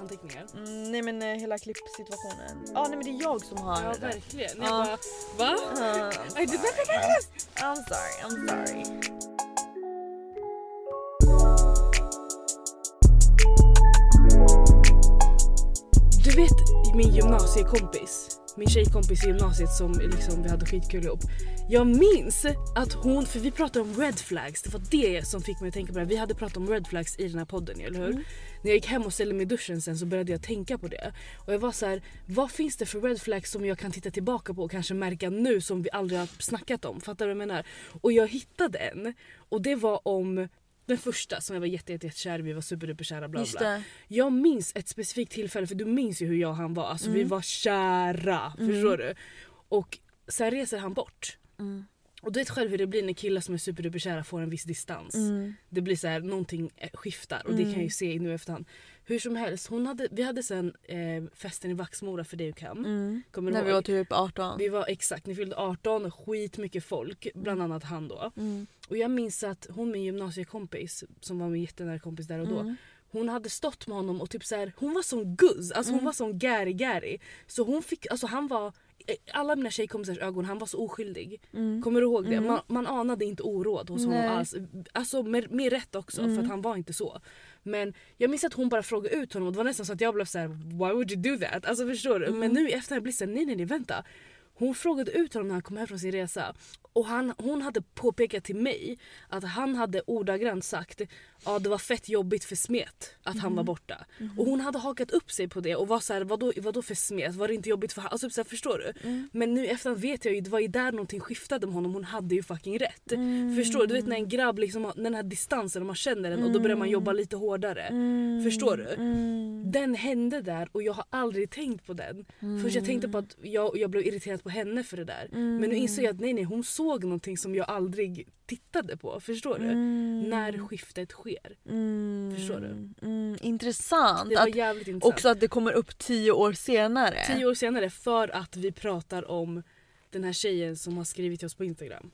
anteckningar? Mm, nej men eh, hela klippsituationen. Ja ah, nej men det är jag som har Ja det där. verkligen. Ja. Jag bara va? Ah, I did not prepare this! I'm sorry, I'm sorry. Du vet min gymnasiekompis, min tjejkompis i gymnasiet som liksom vi hade skitkul ihop. Jag minns att hon, för vi pratade om red flags, det var det som fick mig att tänka på det. Vi hade pratat om red flags i den här podden eller hur? När jag gick hem och ställde mig i duschen sen så började jag tänka på det. Och jag var så här: vad finns det för red flags som jag kan titta tillbaka på och kanske märka nu som vi aldrig har snackat om? Fattar du vad jag menar? Och jag hittade en och det var om den första som jag var jätte, jätte, jättekär i, vi var superduper kära bla bla. Jag minns ett specifikt tillfälle för du minns ju hur jag och han var. Alltså vi var kära. Förstår du? Och sen reser han bort. Mm. Och du vet själv hur det blir när killar som är superduper kära får en viss distans. Mm. Det blir så här, någonting eh, skiftar och det kan jag ju se nu efterhand. Hur som helst, hon hade, vi hade sen eh, festen i Vaxmora för dig och Cam. Mm. Kommer När vi var typ 18. Vi var exakt, ni fyllde 18, skitmycket folk, bland annat han då. Mm. Och jag minns att hon min gymnasiekompis, som var min jättenära kompis där och då. Mm. Hon hade stått med honom och typ så här, hon var som guzz, alltså Mm. hon var som Gary Gary. Så hon fick, alltså han var, i alla mina tjejkompisars ögon, han var så oskyldig. Mm. Kommer du ihåg det? Man, man anade inte oråd hos honom Nej. alls. Alltså med, med rätt också för att han var inte så. Men jag minns att hon bara frågade ut honom och det var nästan så att jag blev så här: why would you do that? Alltså förstår du? Men nu i efterhand blir det såhär, nej nej nej vänta. Hon frågade ut honom när han kom hem från sin resa och han, hon hade påpekat till mig att han hade ordagrant sagt ja det var fett jobbigt för Smet att han var borta. Och hon hade hakat upp sig på det och var såhär vadå, vadå för Smet? Var det inte jobbigt för han? Alltså, så här, förstår du? Men nu i efterhand vet jag ju det var ju där någonting skiftade med honom. Hon hade ju fucking rätt. Förstår du? Du vet när en grabb liksom den här distansen och man känner den och då börjar man jobba lite hårdare. Förstår du? Den hände där och jag har aldrig tänkt på den. Först jag tänkte på att jag, jag blev irriterad på henne för det där. Men nu inser jag att nej nej hon såg någonting som jag aldrig tittade på. Förstår du? När skiftet sker. Mm. Förstår du? Mm. Intressant. Det var Att, jävligt intressant. också att det kommer upp tio år senare. Tio år senare för att vi pratar om den här tjejen som har skrivit till oss på Instagram.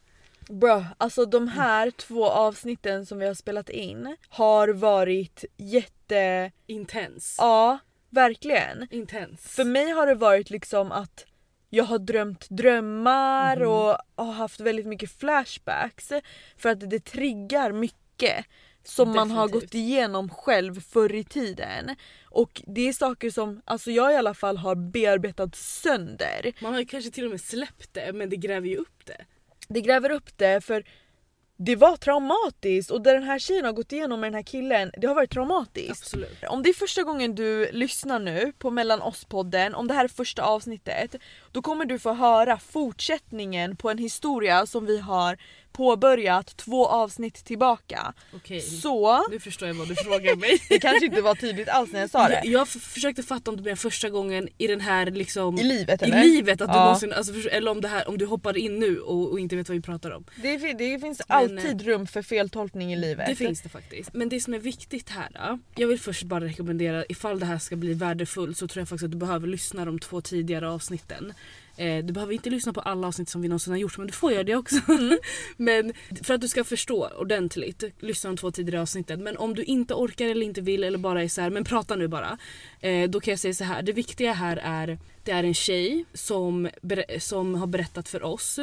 Bro, alltså de här två avsnitten som vi har spelat in har varit jätte... Intens. Ja, verkligen. Intens. För mig har det varit liksom att jag har drömt drömmar Mhm. och har haft väldigt mycket flashbacks. För att det triggar mycket som man har Definitivt. gått igenom själv förr i tiden. Och det är saker som alltså jag i alla fall har bearbetat sönder. Man har ju kanske till och med släppt det men det gräver ju upp det. Det gräver upp det för det var traumatiskt och det den här tjejen har gått igenom med den här killen, det har varit traumatiskt. Absolut. Om det är första gången du lyssnar nu på Mellan oss-podden, om det här är första avsnittet, då kommer du få höra fortsättningen på en historia som vi har påbörjat två avsnitt tillbaka. Okej. Så, Nu förstår jag vad du frågar mig. det kanske inte var tydligt alls när jag sa Jag, det. jag f- försökte fatta om det blev första gången i den här liksom I livet i eller? livet att du Ja. någonsin, alltså, förstå- eller om det här om du hoppar in nu och, och inte vet vad vi pratar om. Det, det finns Men, alltid rum för feltolkning i livet. Det finns det faktiskt. Men det som är viktigt här, då, jag vill först bara rekommendera ifall det här ska bli värdefullt så tror jag faktiskt att du behöver lyssna de två tidigare avsnitten. Eh, du behöver inte lyssna på alla avsnitt som vi någonsin har gjort men du får göra det också. men för att du ska förstå ordentligt, lyssna de två tidigare avsnitten. Men om du inte orkar eller inte vill eller bara är så här, men prata nu bara. Eh, då kan jag säga så här, det viktiga här är, det är en tjej som, som har berättat för oss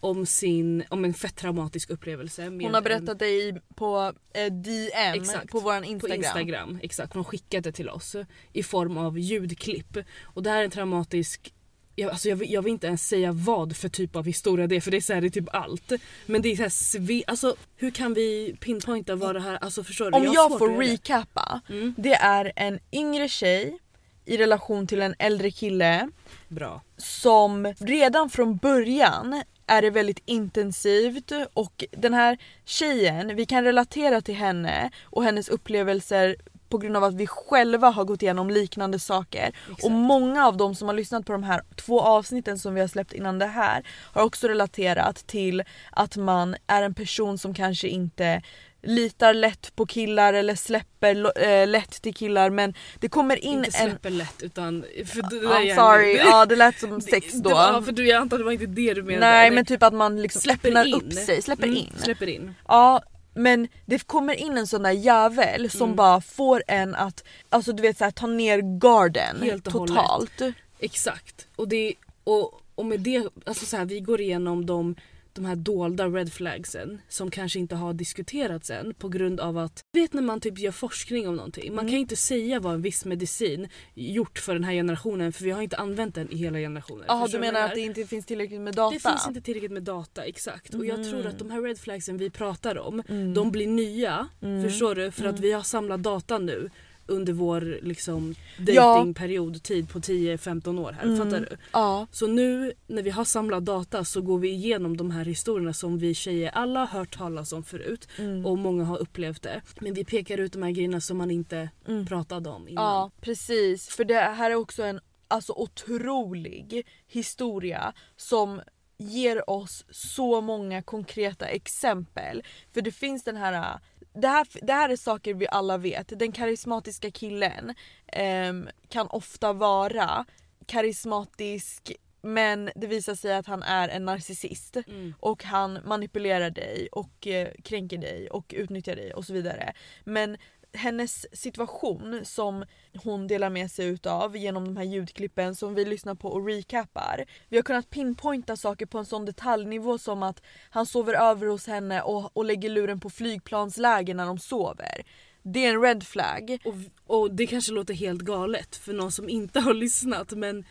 om, sin, om en fett traumatisk upplevelse. Hon har en- berättat dig på eh, DM Exakt. på våran Instagram. På Instagram, exakt. Hon skickade till oss i form av ljudklipp. Och det här är en traumatisk jag, alltså jag, jag vill inte ens säga vad för typ av historia det är för det är, så här, det är typ allt. Men det är så här sve, alltså hur kan vi pinpointa vad det här, alltså förstår du? Om jag svårt får recappa. Mm. Det är en yngre tjej i relation till en äldre kille Bra. som redan från början är det väldigt intensivt och den här tjejen, vi kan relatera till henne och hennes upplevelser på grund av att vi själva har gått igenom liknande saker. Exakt. Och många av dem som har lyssnat på de här två avsnitten som vi har släppt innan det här har också relaterat till att man är en person som kanske inte litar lätt på killar eller släpper eh, lätt till killar men det kommer in inte en... släpper lätt utan... För det där I'm sorry, ja det lät som sex då. det var- för du, jag antar det var inte det du menade. Nej men typ att man liksom Släpper öppnar in. upp sig, släpper Mm, in. Släpper in. Ja Men det kommer in en sån där jävel som Mm. bara får en att alltså du vet så här, ta ner garden Helt och totalt. Exakt. Och, det, och, och med det, alltså så här, vi går igenom de, de här dolda red flagsen som kanske inte har diskuterats än på grund av att, vet när man typ gör forskning om någonting, man Mm. kan inte säga vad en viss medicin gjort för den här generationen för vi har inte använt den i hela generationen. Jaha du menar att det inte finns tillräckligt med data? Det finns inte tillräckligt med data, exakt. Och jag tror att de här red flagsen vi pratar om, Mm. de blir nya. Mm. Förstår du? För att Mm. vi har samlat data nu under vår liksom, Ja. datingperiod, tid på 10-15 år här. Mm. Fattar du? Ja. Så nu när vi har samlat data så går vi igenom de här historierna som vi tjejer alla har hört talas om förut. Mm. Och många har upplevt det. Men vi pekar ut de här grejerna som man inte Mm. pratade om innan. Ja precis, för det här är också en alltså, otrolig historia som ger oss så många konkreta exempel. För det finns den här det här, det här är saker vi alla vet. Den karismatiska killen ehm, kan ofta vara karismatisk men det visar sig att han är en narcissist. Mm. Och han manipulerar dig och eh, kränker dig och utnyttjar dig och så vidare. Men hennes situation som hon delar med sig utav genom de här ljudklippen som vi lyssnar på och recapar. Vi har kunnat pinpointa saker på en sån detaljnivå som att han sover över hos henne och, och lägger luren på flygplansläge när de sover. Det är en red flag. Och, och det kanske låter helt galet för någon som inte har lyssnat men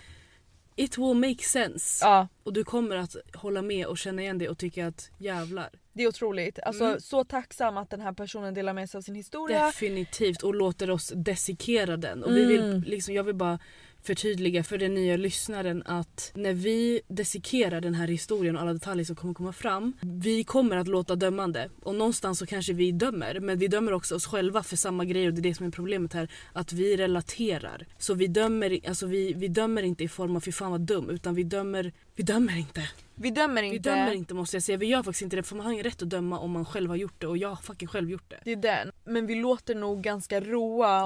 it will make sense. Ja, Och du kommer att hålla med och känna igen det och tycka att jävlar. det är otroligt. Alltså Mm. så tacksam att den här personen delar med sig av sin historia. Definitivt och låter oss dissekera den. Och vi vill, Mm. liksom, jag vill bara förtydliga för den nya lyssnaren att när vi dissekerar den här historien och alla detaljer som kommer komma fram. Vi kommer att låta dömande och någonstans så kanske vi dömer men vi dömer också oss själva för samma grejer och det är det som är problemet här. Att vi relaterar. Så vi dömer, alltså vi, vi dömer inte i form av fy fan vad dum utan vi dömer, vi dömer inte. Vi dömer Vi inte. dömer inte måste jag säga. Vi gör faktiskt inte det för man har ingen rätt att döma om man själv har gjort det och jag har fucking själv gjort det. Det är den. Men vi låter nog ganska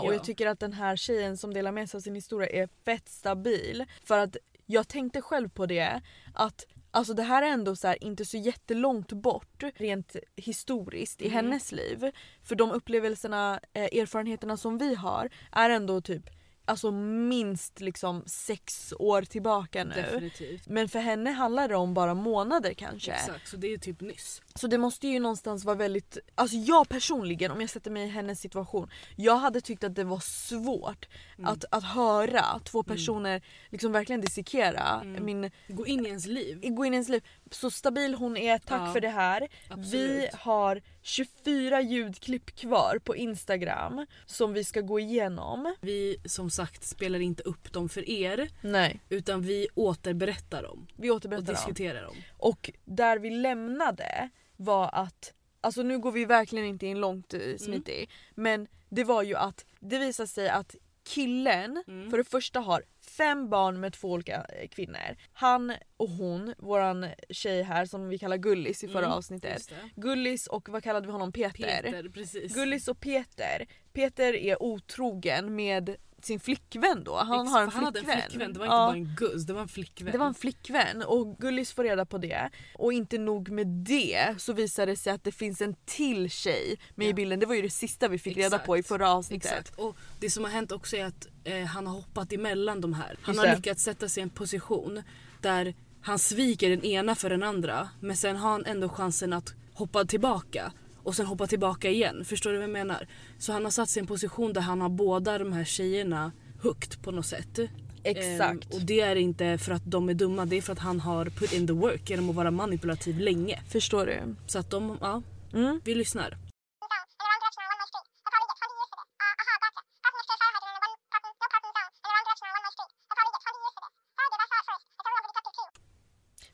och Ja. jag tycker att den här tjejen som delar med sig av sin historia är fett stabil. För att jag tänkte själv på det att Alltså det här är ändå så här, inte så jättelångt bort rent historiskt i Mhm. hennes liv. För de upplevelserna, eh, erfarenheterna som vi har är ändå typ alltså minst liksom sex år tillbaka nu. Definitivt. Men för henne handlar det om bara månader kanske. Exakt, så det är typ nyss. Så det måste ju någonstans vara väldigt, alltså jag personligen om jag sätter mig i hennes situation. Jag hade tyckt att det var svårt Mm. att, att höra två personer liksom verkligen dissekera Mm. min, Gå in i ens liv. gå in i ens liv. Så stabil hon är, tack Ja, för det här. Absolut. Vi har 24 ljudklipp kvar på instagram som vi ska gå igenom. Vi som sagt spelar inte upp dem för er Nej, utan vi återberättar dem vi och återberättar dem. diskuterar dem. Och där vi lämnade var att, alltså nu går vi verkligen inte in långt Mm. uh, Smitty, men det var ju att det visade sig att killen Mm. för det första har fem barn med två olika eh, kvinnor. Han och hon, våran tjej här som vi kallar Gullis i förra Mm, avsnittet. Gullis och vad kallade vi honom? Peter. Peter, precis. Gullis och Peter. Peter är otrogen med sin flickvän då. Han Ex- har en för han hade flickvän. en flickvän, det var inte Ja. bara en guzz, det var en flickvän. Det var en flickvän och Gullis får reda på det. Och inte nog med det så visar det sig att det finns en till tjej med i Ja. bilden. Det var ju det sista vi fick reda Exakt. på i förra avsnittet. Exakt. Och det som har hänt också är att eh, han har hoppat emellan de här. Han har lyckats sätta sig i en position där han sviker den ena för den andra men sen har han ändå chansen att hoppa tillbaka och sen hoppa tillbaka igen. Förstår du vad jag menar? Så han har satt sig i en position där han har båda de här tjejerna högt på något sätt. Exakt. Ehm, och det är inte för att de är dumma, det är för att han har put in the work genom att vara manipulativ länge. Förstår du? Så att de, ja, Mm. vi lyssnar.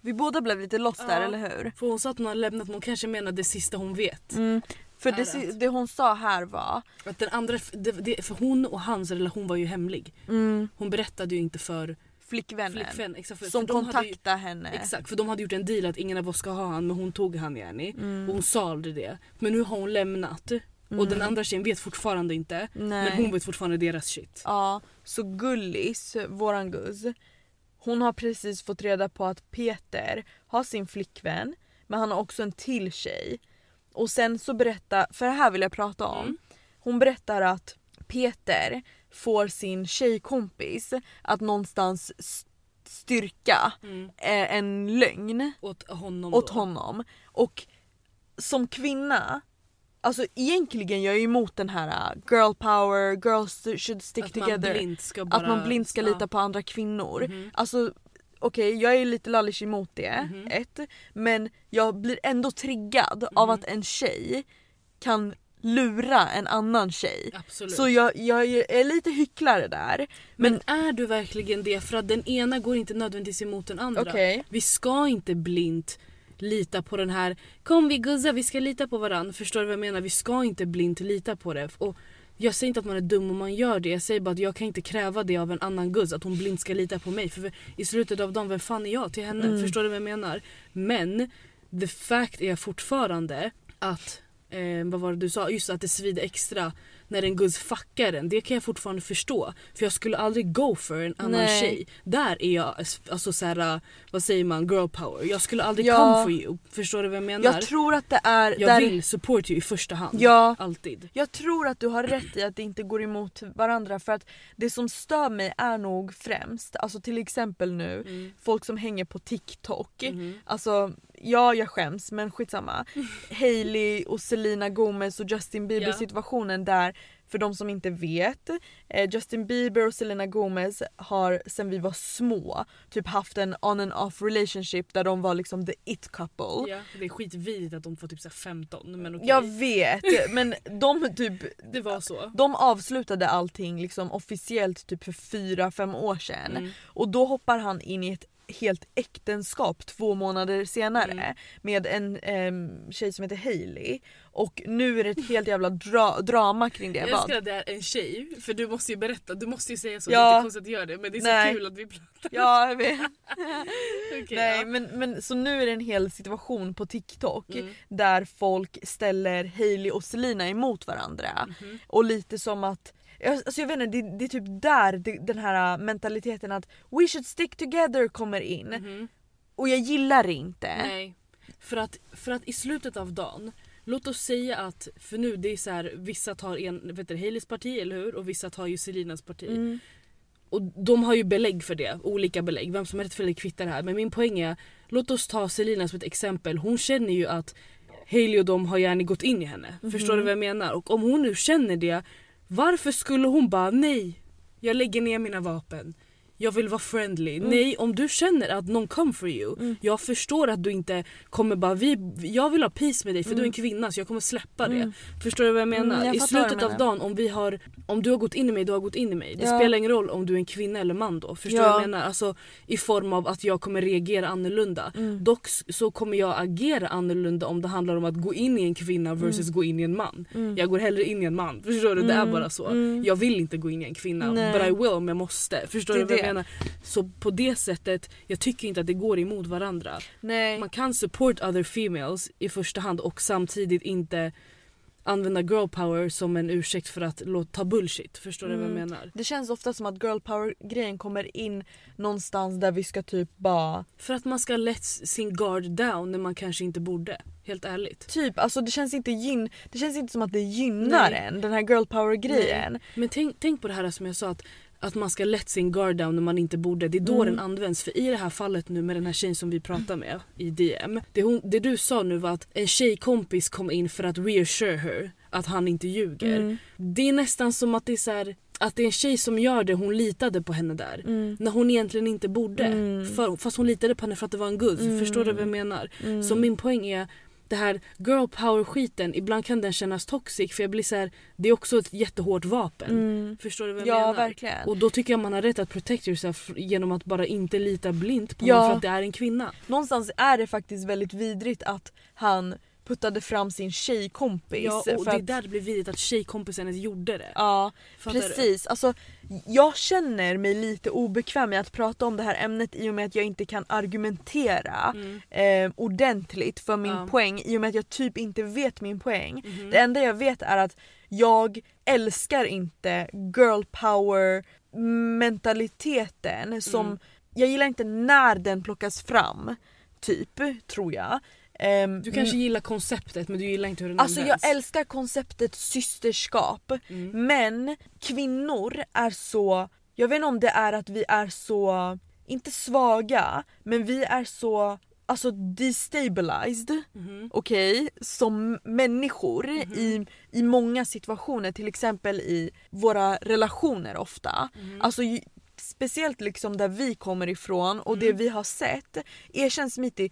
Vi båda blev lite lost där eller hur? För hon sa att hon har lämnat men hon kanske menar det sista hon vet. Mm. För det, det hon sa här var Att den andra, det, det, för hon och hans relation var ju hemlig. mm, Hon berättade ju inte för flickvännen flickvän. Exakt, för, som för de hade ju, kontaktade henne. Exakt, för de hade gjort en deal att ingen av oss ska ha han men hon tog han yani. Mm. Och hon sa aldrig det. Men nu har hon lämnat. Och den andra tjejen vet fortfarande inte. Mm. Nej. Men hon vet fortfarande deras shit. Ja, så Gullis, våran guzz, hon har precis fått reda på att Peter har sin flickvän men han har också en till tjej. Och sen så berättar, för det här vill jag prata om. Mm. Hon berättar att Peter får sin tjejkompis att någonstans styrka Mm. eh, en lögn Åt honom åt honom. Och som kvinna, alltså egentligen jag är emot den här uh, girl power, girls should stick Att man together. ska bara... att man blint ska ja. lita på andra kvinnor. Mhm. Alltså okej jag är lite lallish emot det, Mhm. ett. Men jag blir ändå triggad av Mhm. att en tjej kan lura en annan tjej. Absolut. Så jag, jag är lite hycklare där. Men är du verkligen det? För att den ena går inte nödvändigtvis emot den andra. Okej. Vi ska inte blint lita på den här Kom vi guzza, vi ska lita på varandra. Förstår du vad jag menar? Vi ska inte blint lita på det. Och jag säger inte att man är dum om man gör det. Jag säger bara att jag kan inte kräva det av en annan guzz. Att hon blint ska lita på mig. För i slutet av dagen, vem fan är jag till henne? Mm. Förstår du vad jag menar? Men the fact är fortfarande att eh, vad var det du sa? Just att det svider extra när en guzz fuckar en. Det kan jag fortfarande förstå. För jag skulle aldrig go for en annan Nej. tjej. Där är jag alltså så här, vad säger man, girl power. Jag skulle aldrig Ja. come for you. Förstår du vad jag menar? Jag tror att det är... jag där, vill support you i första hand. Ja. Alltid. Jag tror att du har rätt i att det inte går emot varandra för att det som stör mig är nog främst, alltså till exempel nu, Mm. folk som hänger på TikTok. Mhm. Alltså ja jag skäms men skitsamma. Hailey och Selena Gomez och Justin Bieber Ja. situationen där för de som inte vet, eh, Justin Bieber och Selena Gomez har sen vi var små typ haft en on and off relationship där de var liksom the it couple. Ja, det är skitvidrigt att de får typ så här 15 men okej. Jag vet men de typ Det var så. de avslutade allting liksom officiellt typ för 4-5 år sedan. Mm. Och då hoppar han in i ett helt äktenskap två månader senare Mm. med en em, tjej som heter Hailey. Och nu är det ett helt jävla dra- drama kring det. Jag älskar att det är en tjej, för du måste ju berätta, du måste ju säga så. Ja. Det är inte konstigt att göra det men det är så Nej. kul att vi pratar. Ja jag vet. Okej, Nej ja. men, men så nu är det en hel situation på TikTok Mm. där folk ställer Hailey och Selena emot varandra. Mhm. Och lite som att jag- Alltså jag vet inte, det, det är typ där det, den här mentaliteten att we should stick together kommer in. Mhm. Och jag gillar det inte. Nej. För att, för att i slutet av dagen, låt oss säga att, för nu det är så här, vissa tar en, vet du, Haileys parti eller hur? Och vissa tar ju Selinas parti. Mm. Och de har ju belägg för det, olika belägg. Vem som är rätt för det kvittar det här. Men min poäng är, låt oss ta Selina som ett exempel. Hon känner ju att Hailey och de har gärna gått in i henne. Förstår du vad jag menar? Och om hon nu känner det, varför skulle hon bara nej, jag lägger ner mina vapen. Jag vill vara friendly. Nej, om du känner att någon come for you. Jag förstår att du inte kommer bara, vi, jag vill ha peace med dig för du är en kvinna så jag kommer släppa det. Förstår du vad jag menar? Mm, jag I slutet av menar. dagen om vi har, om du har gått in i mig, du har gått in i mig. Det Ja. spelar ingen roll om du är en kvinna eller man då. Förstår du Ja. vad jag menar? Alltså i form av att jag kommer reagera annorlunda. Mm. Dock så kommer jag agera annorlunda om det handlar om att gå in i en kvinna Mm. versus gå in i en man. Jag går hellre in i en man. Förstår du? Det är bara så. Jag vill inte gå in i en kvinna Mm. Nej. but I will om jag måste. Förstår Det du vad jag det. Menar? Så på det sättet, jag tycker inte att det går emot varandra. Nej. Man kan support other females i första hand och samtidigt inte använda girl power som en ursäkt för att låta ta bullshit. Förstår du vad jag Mm. menar? Det känns ofta som att girl power grejen kommer in någonstans där vi ska typ bara För att man ska let sin guard down när man kanske inte borde. Helt ärligt. Typ, alltså det känns inte, gyn, det känns inte som att det gynnar Nej. en den här girl power grejen. Men tänk, tänk på det här som jag sa att, att man ska let sin guard down när man inte borde. Det är då Mm. den används. För i det här fallet nu med den här tjejen som vi pratar med i DM. Det, hon, det du sa nu var att en tjejkompis kom in för att reassure her att han inte ljuger. Mm. Det är nästan som att det är så här, att det är en tjej som gör det, hon litade på henne där. Mm. När hon egentligen inte borde. Mm. För, fast hon litade på henne för att det var en guzz. Mm. Förstår du vad jag menar? Mm. Så min poäng är det här girl power skiten, ibland kan den kännas toxic för jag blir så här, det är också ett jättehårt vapen. Mm. Förstår du vad jag Ja menar? verkligen. Och då tycker jag man har rätt att protect yourself genom att bara inte lita blint på Ja. någon för att det är en kvinna. Någonstans är det faktiskt väldigt vidrigt att han puttade fram sin tjejkompis. Ja, och för det är att, där det blir vidrigt att tjejkompisen ens gjorde det. ja Fattar du? precis. Alltså, jag känner mig lite obekväm med att prata om det här ämnet i och med att jag inte kan argumentera Mm. eh, ordentligt för min Ja. poäng i och med att jag typ inte vet min poäng. Mhm. Det enda jag vet är att jag älskar inte girl power mentaliteten som Mm. jag gillar inte när den plockas fram typ tror jag. Ehm, Du kanske gillar konceptet men du gillar inte hur den Alltså jag används. älskar konceptet systerskap Mm. men kvinnor är så, jag vet inte om det är att vi är så, inte svaga, men vi är så alltså destabilized, Mhm. okej, som människor i, i många situationer, till exempel i våra relationer ofta. Mhm. Alltså speciellt liksom där vi kommer ifrån och det vi har sett, erkänn Smitty,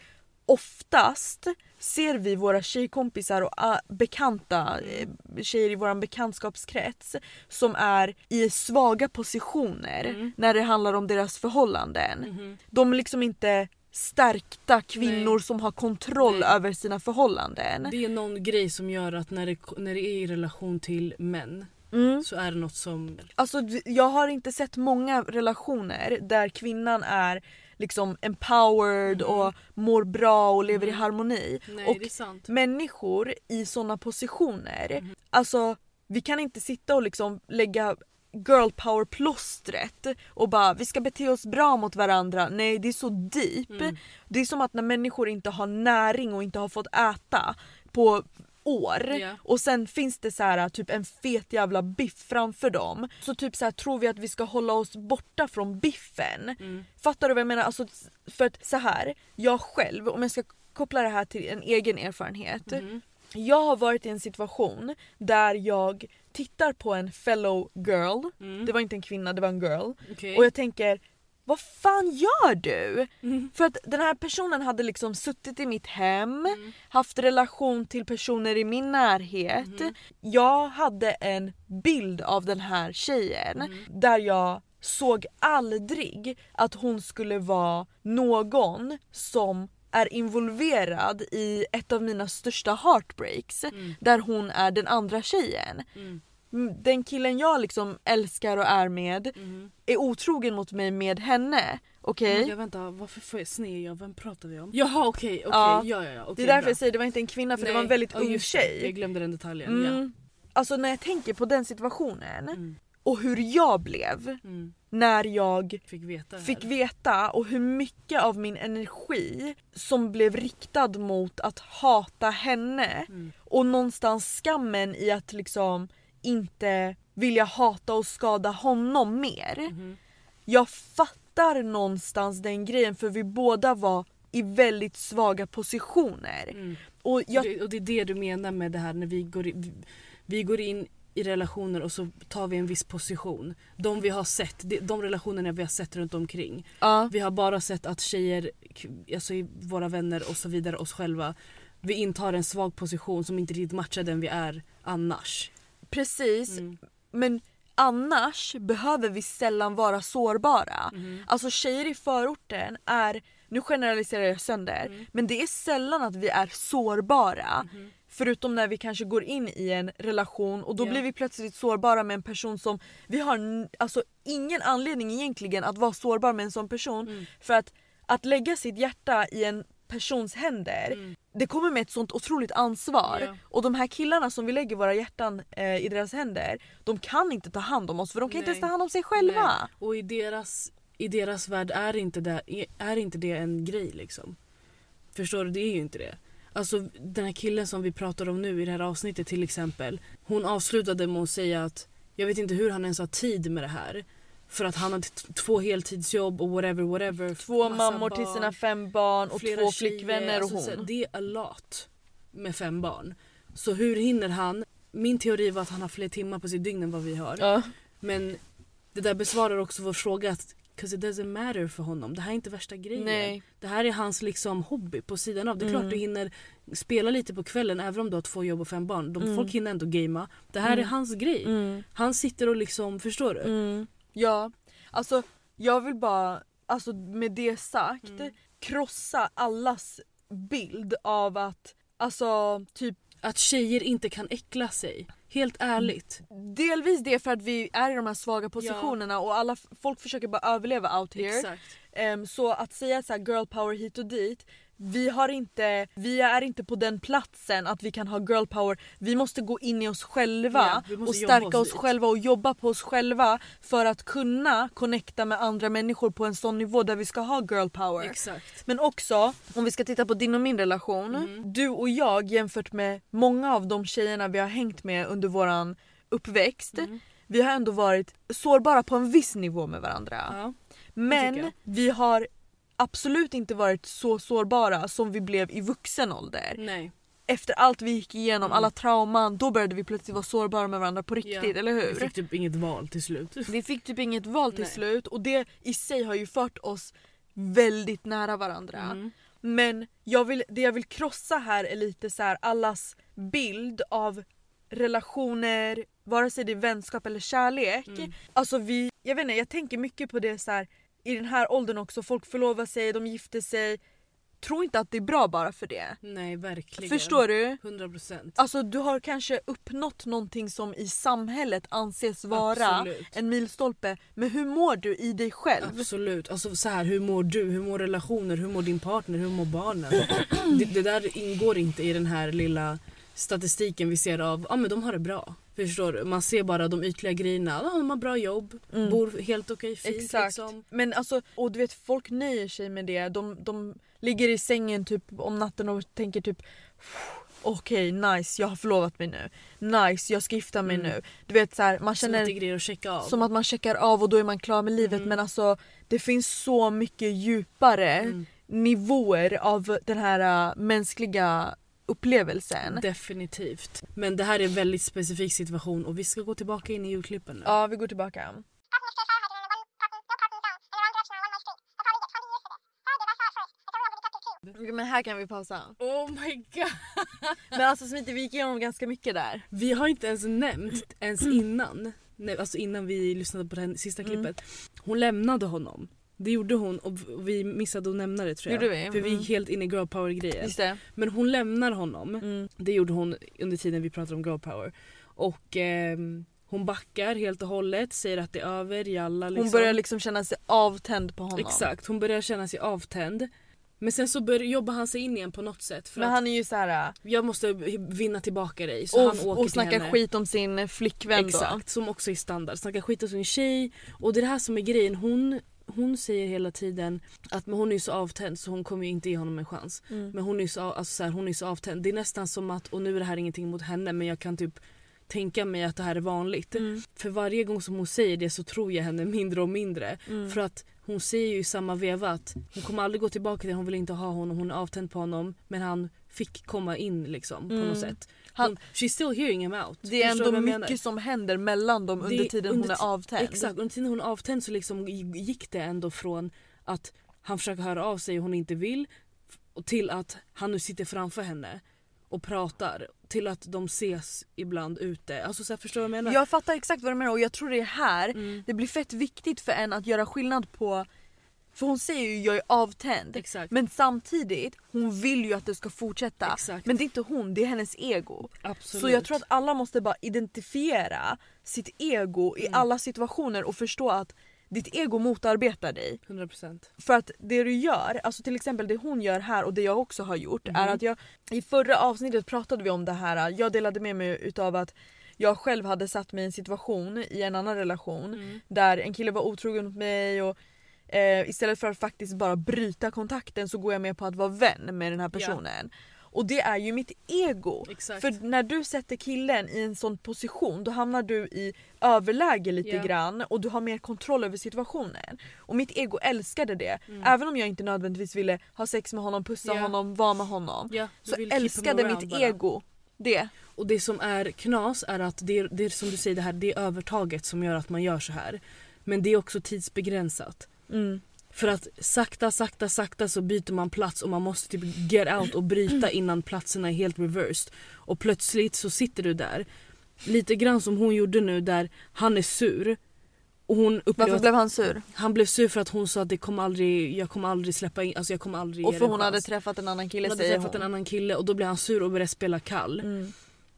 oftast ser vi våra tjejkompisar och ah, bekanta eh, tjejer i vår bekantskapskrets som är i svaga positioner Mm. när det handlar om deras förhållanden. Mhm. De är liksom inte stärkta kvinnor Nej. som har kontroll Nej. över sina förhållanden. Det är någon grej som gör att när det, när det är i relation till män Mm. så är det något som... Alltså jag har inte sett många relationer där kvinnan är liksom empowered Mhm. och mår bra och lever i Mhm. harmoni. Nej och det är sant. människor i såna positioner, Mhm. alltså vi kan inte sitta och liksom lägga girl power plåstret och bara vi ska bete oss bra mot varandra. Nej det är så deep. Mm. Det är som att när människor inte har näring och inte har fått äta på år Ja. och sen finns det så här typ en fet jävla biff framför dem. Så typ så här tror vi att vi ska hålla oss borta från biffen. Mm. Fattar du vad jag menar? Alltså, för att så här, jag själv, om jag ska koppla det här till en egen erfarenhet. Mhm. Jag har varit i en situation där jag tittar på en fellow girl, Mm. det var inte en kvinna, det var en girl. Okej. Och jag tänker, vad fan gör du? Mm. För att den här personen hade liksom suttit i mitt hem, Mm. haft relation till personer i min närhet. Mhm. Jag hade en bild av den här tjejen Mhm. där jag såg aldrig att hon skulle vara någon som är involverad i ett av mina största heartbreaks Mm. där hon är den andra tjejen. Mm. Mm, Den killen jag liksom älskar och är med Mhm. är otrogen mot mig med henne. Okej? Oh my God, vänta, varför får jag sned jag? Vem pratar vi om? Jaha okej, okej, Ja. ja ja ja. det okej, är därför bra. jag säger det var inte en kvinna för det var en Nej, väldigt ja, ung det. tjej. Jag glömde den detaljen. Ja. Mm. Alltså när jag tänker på den situationen Mm. och hur jag blev Mm. när jag Fick veta det fick veta och hur mycket av min energi som blev riktad mot att hata henne Mm. och någonstans skammen i att liksom inte vilja hata och skada honom mer. Mhm. Jag fattar någonstans den grejen för vi båda var i väldigt svaga positioner. Mm. Och jag, Det, och det är det du menar med det här när vi går, in, vi, går in i relationer och så tar vi en viss position. De vi har sett, de, relationerna vi har sett runt omkring. ja, Vi har bara sett att tjejer, alltså i våra vänner och så vidare, oss själva. Vi intar en svag position som inte riktigt matchar den vi är annars. Precis. Mm. Men annars behöver vi sällan vara sårbara. Mhm. Alltså tjejer i förorten är, nu generaliserar jag sönder, Mm. men det är sällan att vi är sårbara. Mhm. Förutom när vi kanske går in i en relation och då Ja. blir vi plötsligt sårbara med en person som vi har alltså ingen anledning egentligen att vara sårbar med en sån person. Mm. För att, att lägga sitt hjärta i en persons händer Mm. Det kommer med ett sånt otroligt ansvar. Ja. Och de här killarna som vi lägger våra hjärtan eh, i deras händer de kan inte ta hand om oss för de kan inte Nej. ens ta hand om sig själva. Nej. Och i deras, i deras värld är inte, det, är inte det en grej liksom. Förstår du? Det är ju inte det. Alltså den här killen som vi pratar om nu i det här avsnittet till exempel. Hon avslutade med att säga att jag vet inte hur han ens har tid med det här. För att han har t- två heltidsjobb och whatever whatever. Två mammor till barn, sina fem barn och två flickvänner och Alltså, hon. Det är a lot med fem barn. Så hur hinner han? Min teori var att han har fler timmar på sitt dygn än vad vi har. Ja. Men det där besvarar också vår fråga att Cause it doesn't matter för honom. Det här är inte värsta grejen. Nej. Det här är hans liksom hobby på sidan av. Det är Mm. klart du hinner spela lite på kvällen även om du har två jobb och fem barn. De, Mm. Folk hinner ändå gamea. Det här är Mm. hans grej. Mm. Han sitter och liksom, förstår du? Ja, alltså jag vill bara, alltså med det sagt, Mm. krossa allas bild av att, alltså typ Att tjejer inte kan äckla sig. Helt ärligt. delvis det för att vi är i de här svaga positionerna och alla folk försöker bara överleva out here. Ehm, så att säga så här girl power hit och dit, vi har inte, vi är inte på den platsen att vi kan ha girl power. Vi måste gå in i oss själva Ja, och stärka oss oss själva och jobba på oss själva för att kunna connecta med andra människor på en sån nivå där vi ska ha girl power. Exakt. Men också om vi ska titta på din och min relation. Mm. Du och jag jämfört med många av de tjejerna vi har hängt med under våran uppväxt. Mm. Vi har ändå varit sårbara på en viss nivå med varandra. Ja. Men vi har absolut inte varit så sårbara som vi blev i vuxen ålder. Nej. Efter allt vi gick igenom, Mm. alla trauman, då började vi plötsligt vara sårbara med varandra på riktigt, Ja. eller hur? Vi fick typ inget val till slut. Vi fick typ inget val till Nej. slut och det i sig har ju fört oss väldigt nära varandra. Mm. Men jag vill, det jag vill krossa här är lite så här allas bild av relationer, vare sig det är vänskap eller kärlek. Mm. Alltså vi, jag vet inte, jag tänker mycket på det så här i den här åldern också, folk förlovar sig, de gifter sig. Tro inte att det är bra bara för det. Nej verkligen. Förstår du? 100%. Alltså du har kanske uppnått någonting som i samhället anses vara Absolut. en milstolpe. Men hur mår du i dig själv? Absolut. Alltså så här, hur mår du? Hur mår relationer? Hur mår din partner? Hur mår barnen? det, det där ingår inte i den här lilla statistiken vi ser av ja men de har det bra. Förstår du? Man ser bara de ytliga grejerna. De har bra jobb, bor helt okej fint Mm. Exakt. liksom. Men alltså, och du vet folk nöjer sig med det. De, de ligger i sängen typ om natten och tänker typ Okej nice jag har förlovat mig nu. Nice jag ska gifta mig Mm. nu. Du vet så här, man Som att känner att checka av. som att man checkar av och då är man klar med livet Mm. men alltså det finns så mycket djupare Mm. nivåer av den här äh, mänskliga upplevelsen. Definitivt. Men det här är en väldigt specifik situation och vi ska gå tillbaka in i julklippen nu. Ja vi går tillbaka. Okej, Men här kan vi pausa. Oh my god! Men alltså Smita vi gick igenom ganska mycket där. Vi har inte ens nämnt ens innan, nej, alltså innan vi lyssnade på det här sista Mm. klippet. Hon lämnade honom. Det gjorde hon och vi missade att nämna det tror jag. Gjorde vi? För vi Mm. är helt inne i girl power grejen. Just det. Men hon lämnar honom. Mm. Det gjorde hon under tiden vi pratade om girl power. Och ehm, hon backar helt och hållet, säger att det är över, jalla liksom. Hon börjar liksom känna sig avtänd på honom. Exakt, hon börjar känna sig avtänd. Men sen så börjar, jobbar han sig in igen på något sätt. För Men han är ju så här jag måste vinna tillbaka dig. Så han och, åker och till snackar henne. skit om sin flickvän Exakt, som också är standard. Snackar skit om sin tjej. Och det är det här som är grejen. Hon, hon säger hela tiden att men hon är så avtänd så hon kommer inte ge honom en chans. Mm. Men hon är så, alltså så här, hon är så avtänd. Det är nästan som att, och nu är det här ingenting mot henne men jag kan typ tänka mig att det här är vanligt. Mm. För varje gång som hon säger det så tror jag henne mindre och mindre. Mm. För att hon säger ju i samma veva att hon kommer aldrig gå tillbaka till hon vill inte ha honom, hon är avtänd på honom. Men han fick komma in liksom på Mm. något sätt. Han- she's still hearing him out. Det är ändå mycket som händer mellan dem under Det- tiden under hon är avtänd. Exakt, under tiden hon är avtänd så liksom gick det ändå från att han försöker höra av sig och hon inte vill till att han nu sitter framför henne och pratar till att de ses ibland ute. Alltså så här, förstår du vad jag menar? Jag fattar exakt vad du menar och jag tror det är här Mm. det blir fett viktigt för en att göra skillnad på för hon säger ju jag är avtänd Exakt. men samtidigt hon vill ju att det ska fortsätta. Exakt. Men det är inte hon, det är hennes ego. Absolut. Så jag tror att alla måste bara identifiera sitt ego i Mm. alla situationer och förstå att ditt ego motarbetar dig. 100%. För att det du gör, alltså till exempel det hon gör här och det jag också har gjort är Mhm. att jag i förra avsnittet pratade vi om det här, jag delade med mig utav att jag själv hade satt mig i en situation i en annan relation Mm. där en kille var otrogen mot mig och eh, istället för att faktiskt bara bryta kontakten så går jag med på att vara vän med den här Ja. personen. Och det är ju mitt ego. Exakt. För när du sätter killen i en sån position då hamnar du i överläge lite Ja. grann och du har mer kontroll över situationen. Och mitt ego älskade det. Mm. Även om jag inte nödvändigtvis ville ha sex med honom, pussa Ja. honom, vara med honom. ja, du Så älskade mitt bara. ego det. Och det som är knas är att det det som du säger det här det är övertaget som gör att man gör så här. Men det är också tidsbegränsat. Mm. För att sakta, sakta, sakta så byter man plats och man måste typ get out och bryta innan platserna är helt reversed. Och plötsligt så sitter du där. Lite grann som hon gjorde nu där han är sur. Och hon Varför blev han sur? han blev sur för att hon sa att det kommer aldrig, jag kommer aldrig släppa in, alltså jag kommer aldrig Och för hon hade träffat en annan kille hon hade säger träffat hon. en annan kille och då blev han sur och började spela kall. Mm.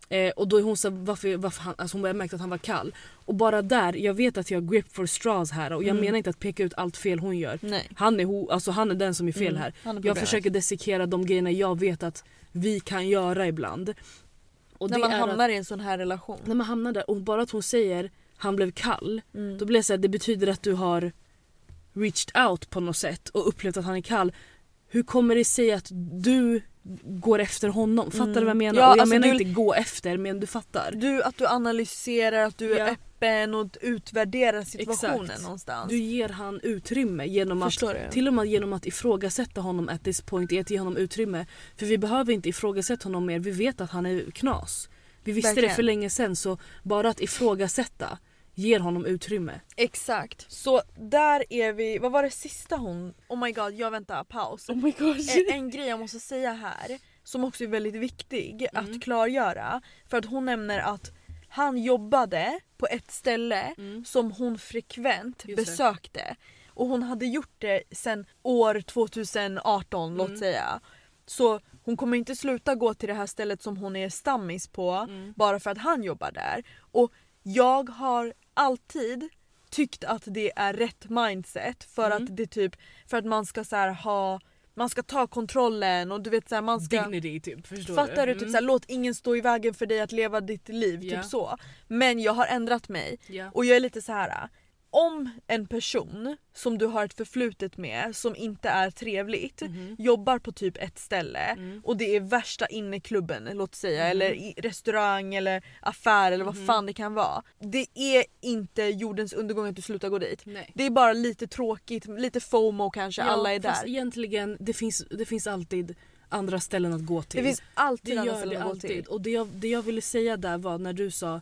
Eh, och då är hon så varför, varför han, alltså hon märka att han var kall. Och bara där, jag vet att jag har grip for straws här och jag Mm. menar inte att peka ut allt fel hon gör. Nej. Han är, ho, alltså han är den som är fel Mm, här. Jag försöker dissekera de grejerna jag vet att vi kan göra ibland. Och När man hamnar att, i en sån här relation. när man hamnar där och bara att hon säger han blev kall. Mm. Då blir det så här, det betyder att du har reached out på något sätt och upplevt att han är kall. Hur kommer det sig att du går efter honom? Fattar Mm. du vad jag menar? Ja, och jag alltså menar du- inte gå efter men du fattar. Du, att du analyserar, att du är Ja. öppen och utvärderar situationen Exakt. någonstans. Du ger han utrymme genom att Förstår du? Till och med genom att ifrågasätta honom at this point är att ge honom utrymme. För vi behöver inte ifrågasätta honom mer, vi vet att han är knas. Vi visste Verkligen. det för länge sedan så bara att ifrågasätta ger honom utrymme. Exakt. Så där är vi, vad var det sista hon, oh my god jag väntar, paus. Oh my gosh. En, en grej jag måste säga här som också är väldigt viktig Mm. att klargöra. För att hon nämner att han jobbade på ett ställe Mm. som hon frekvent Just det. besökte. Och hon hade gjort det sen år 2018 låt Mm. säga. Så hon kommer inte sluta gå till det här stället som hon är stammis på Mm. bara för att han jobbar där. Och jag har alltid tyckt att det är rätt mindset för Mm. att det typ för att man ska så ha man ska ta kontrollen och du vet så här, man ska Dignity typ, förstår Fattar du? Mm. Typ så här, låt ingen stå i vägen för dig att leva ditt liv. Ja. Typ så. Men jag har ändrat mig Ja. och jag är lite så här. Om en person som du har ett förflutet med som inte är trevligt Mhm. jobbar på typ ett ställe Mm. och det är värsta inneklubben låt säga Mhm. eller i restaurang eller affär eller vad Mhm. fan det kan vara. Det är inte jordens undergång att du slutar gå dit. Nej. Det är bara lite tråkigt, lite FOMO kanske, Ja, alla är fast där. egentligen, det finns, det finns alltid andra ställen att gå till. Det finns alltid det andra ställen att gå till. Och det jag, det jag ville säga där var när du sa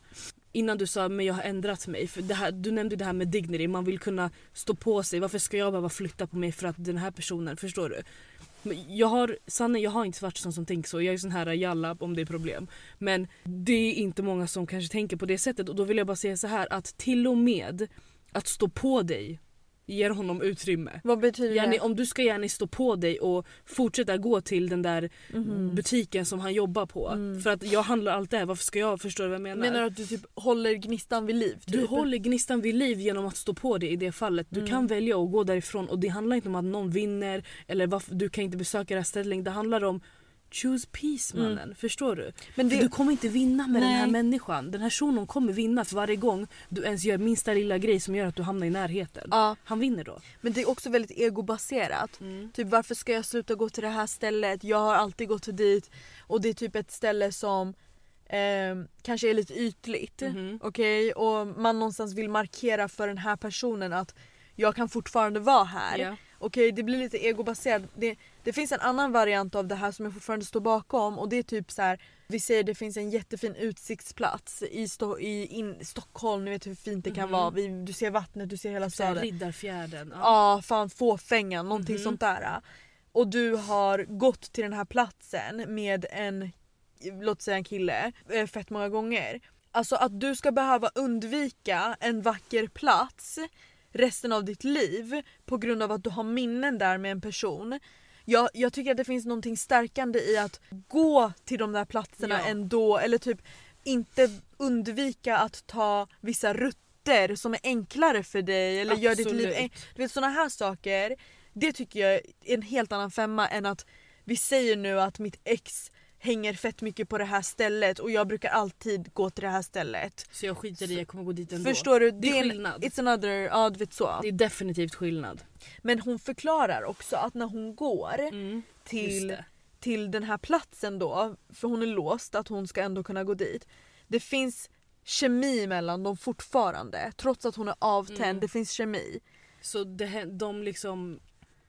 Innan du sa men jag har ändrat mig. För det här, du nämnde det här med dignity, man vill kunna stå på sig. Varför ska jag behöva flytta på mig för att den här personen, förstår du? Jag har, Sanne, jag har inte varit sån som tänker så. Jag är sån här jalla om det är problem. Men det är inte många som kanske tänker på det sättet. Och då vill jag bara säga så här att till och med att stå på dig ger honom utrymme. Vad betyder Jenny, det? om du ska gärna stå på dig och fortsätta gå till den där Mhm. butiken som han jobbar på. Mm. För att jag handlar allt det här, varför ska jag förstå vad jag menar? Menar du att du typ håller gnistan vid liv? Typ? du håller gnistan vid liv genom att stå på dig i det fallet. Du Mm. kan välja att gå därifrån och det handlar inte om att någon vinner eller varför du kan inte besöka det här stället. Det handlar om choose peace Mm. mannen. Förstår du? Men det, du kommer inte vinna med den här Nej. människan. Den här shunon kommer vinna för varje gång du ens gör minsta lilla grej som gör att du hamnar i närheten. ja, Han vinner då. men det är också väldigt egobaserat. Typ varför ska jag sluta gå till det här stället? Jag har alltid gått dit och det är typ ett ställe som eh, kanske är lite ytligt. Mhm. Okej? Och man någonstans vill markera för den här personen att jag kan fortfarande vara här. Ja. Okej det blir lite egobaserat. Det, det finns en annan variant av det här som jag fortfarande står bakom och det är typ så här. Vi säger det finns en jättefin utsiktsplats i, Sto- i in, Stockholm, ni vet hur fint det kan Mhm. vara. Vi, du ser vattnet, du ser hela här, staden. Riddarfjärden. Ja. Ja fan fåfängan, någonting Mhm. sånt där. Och du har gått till den här platsen med en, låt säga en kille, eh, fett många gånger. Alltså att du ska behöva undvika en vacker plats resten av ditt liv på grund av att du har minnen där med en person. Jag, jag tycker att det finns någonting stärkande i att gå till de där platserna Ja. ändå eller typ inte undvika att ta vissa rutter som är enklare för dig eller gör ditt liv Absolut. en- Du vet såna här saker, det tycker jag är en helt annan femma än att vi säger nu att mitt ex hänger fett mycket på det här stället och jag brukar alltid gå till det här stället. Så jag skiter i, jag kommer gå dit ändå. Förstår du? Det är skillnad. It's another, ja du vet så. Det är definitivt skillnad. Men hon förklarar också att när hon går Mm. Till, till den här platsen då, för hon är låst att hon ska ändå kunna gå dit. Det finns kemi mellan dem fortfarande trots att hon är avtänd. Mm. Det finns kemi. Så det, de liksom,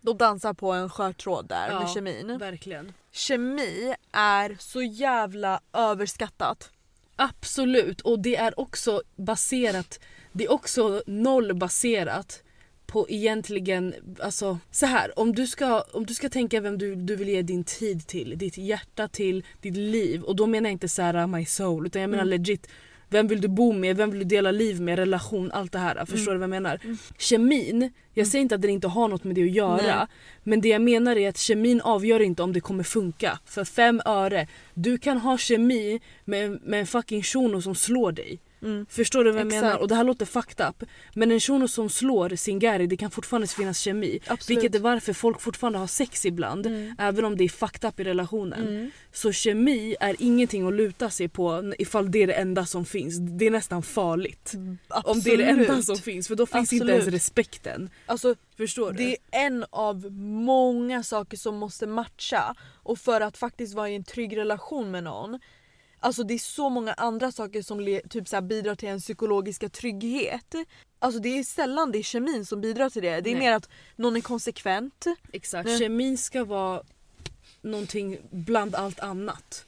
De dansar på en skör tråd där Ja. med kemin. verkligen. Kemi är så jävla överskattat. Absolut och det är också baserat, det är också nollbaserat på egentligen, alltså så här om du ska, om du ska tänka vem du, du vill ge din tid till, ditt hjärta till, ditt liv och då menar jag inte så här my soul utan jag menar Mm. legit vem vill du bo med, vem vill du dela liv med, relation, allt det här. Förstår du vad jag menar? Mm. Kemin, jag säger inte att den inte har något med det att göra. Nej. Men det jag menar är att kemin avgör inte om det kommer funka. För fem öre, du kan ha kemi med, med en fucking shuno som slår dig. Mm. Förstår du vad jag Exakt. menar? Och det här låter fucked up. Men en shuno som slår sin gary, det kan fortfarande finnas kemi. Absolut. Vilket är varför folk fortfarande har sex ibland. Mm. Även om det är fucked up i relationen. Mm. Så kemi är ingenting att luta sig på ifall det är det enda som finns. Det är nästan farligt. Om det är det enda som finns för då finns inte Absolut. ens respekten. Alltså Förstår du? det är en av många saker som måste matcha och för att faktiskt vara i en trygg relation med någon Alltså det är så många andra saker som typ så bidrar till en psykologiska trygghet. Alltså det är sällan det är kemin som bidrar till det. Det är Nej. mer att någon är konsekvent. Exakt. Nej. Kemin ska vara någonting bland allt annat.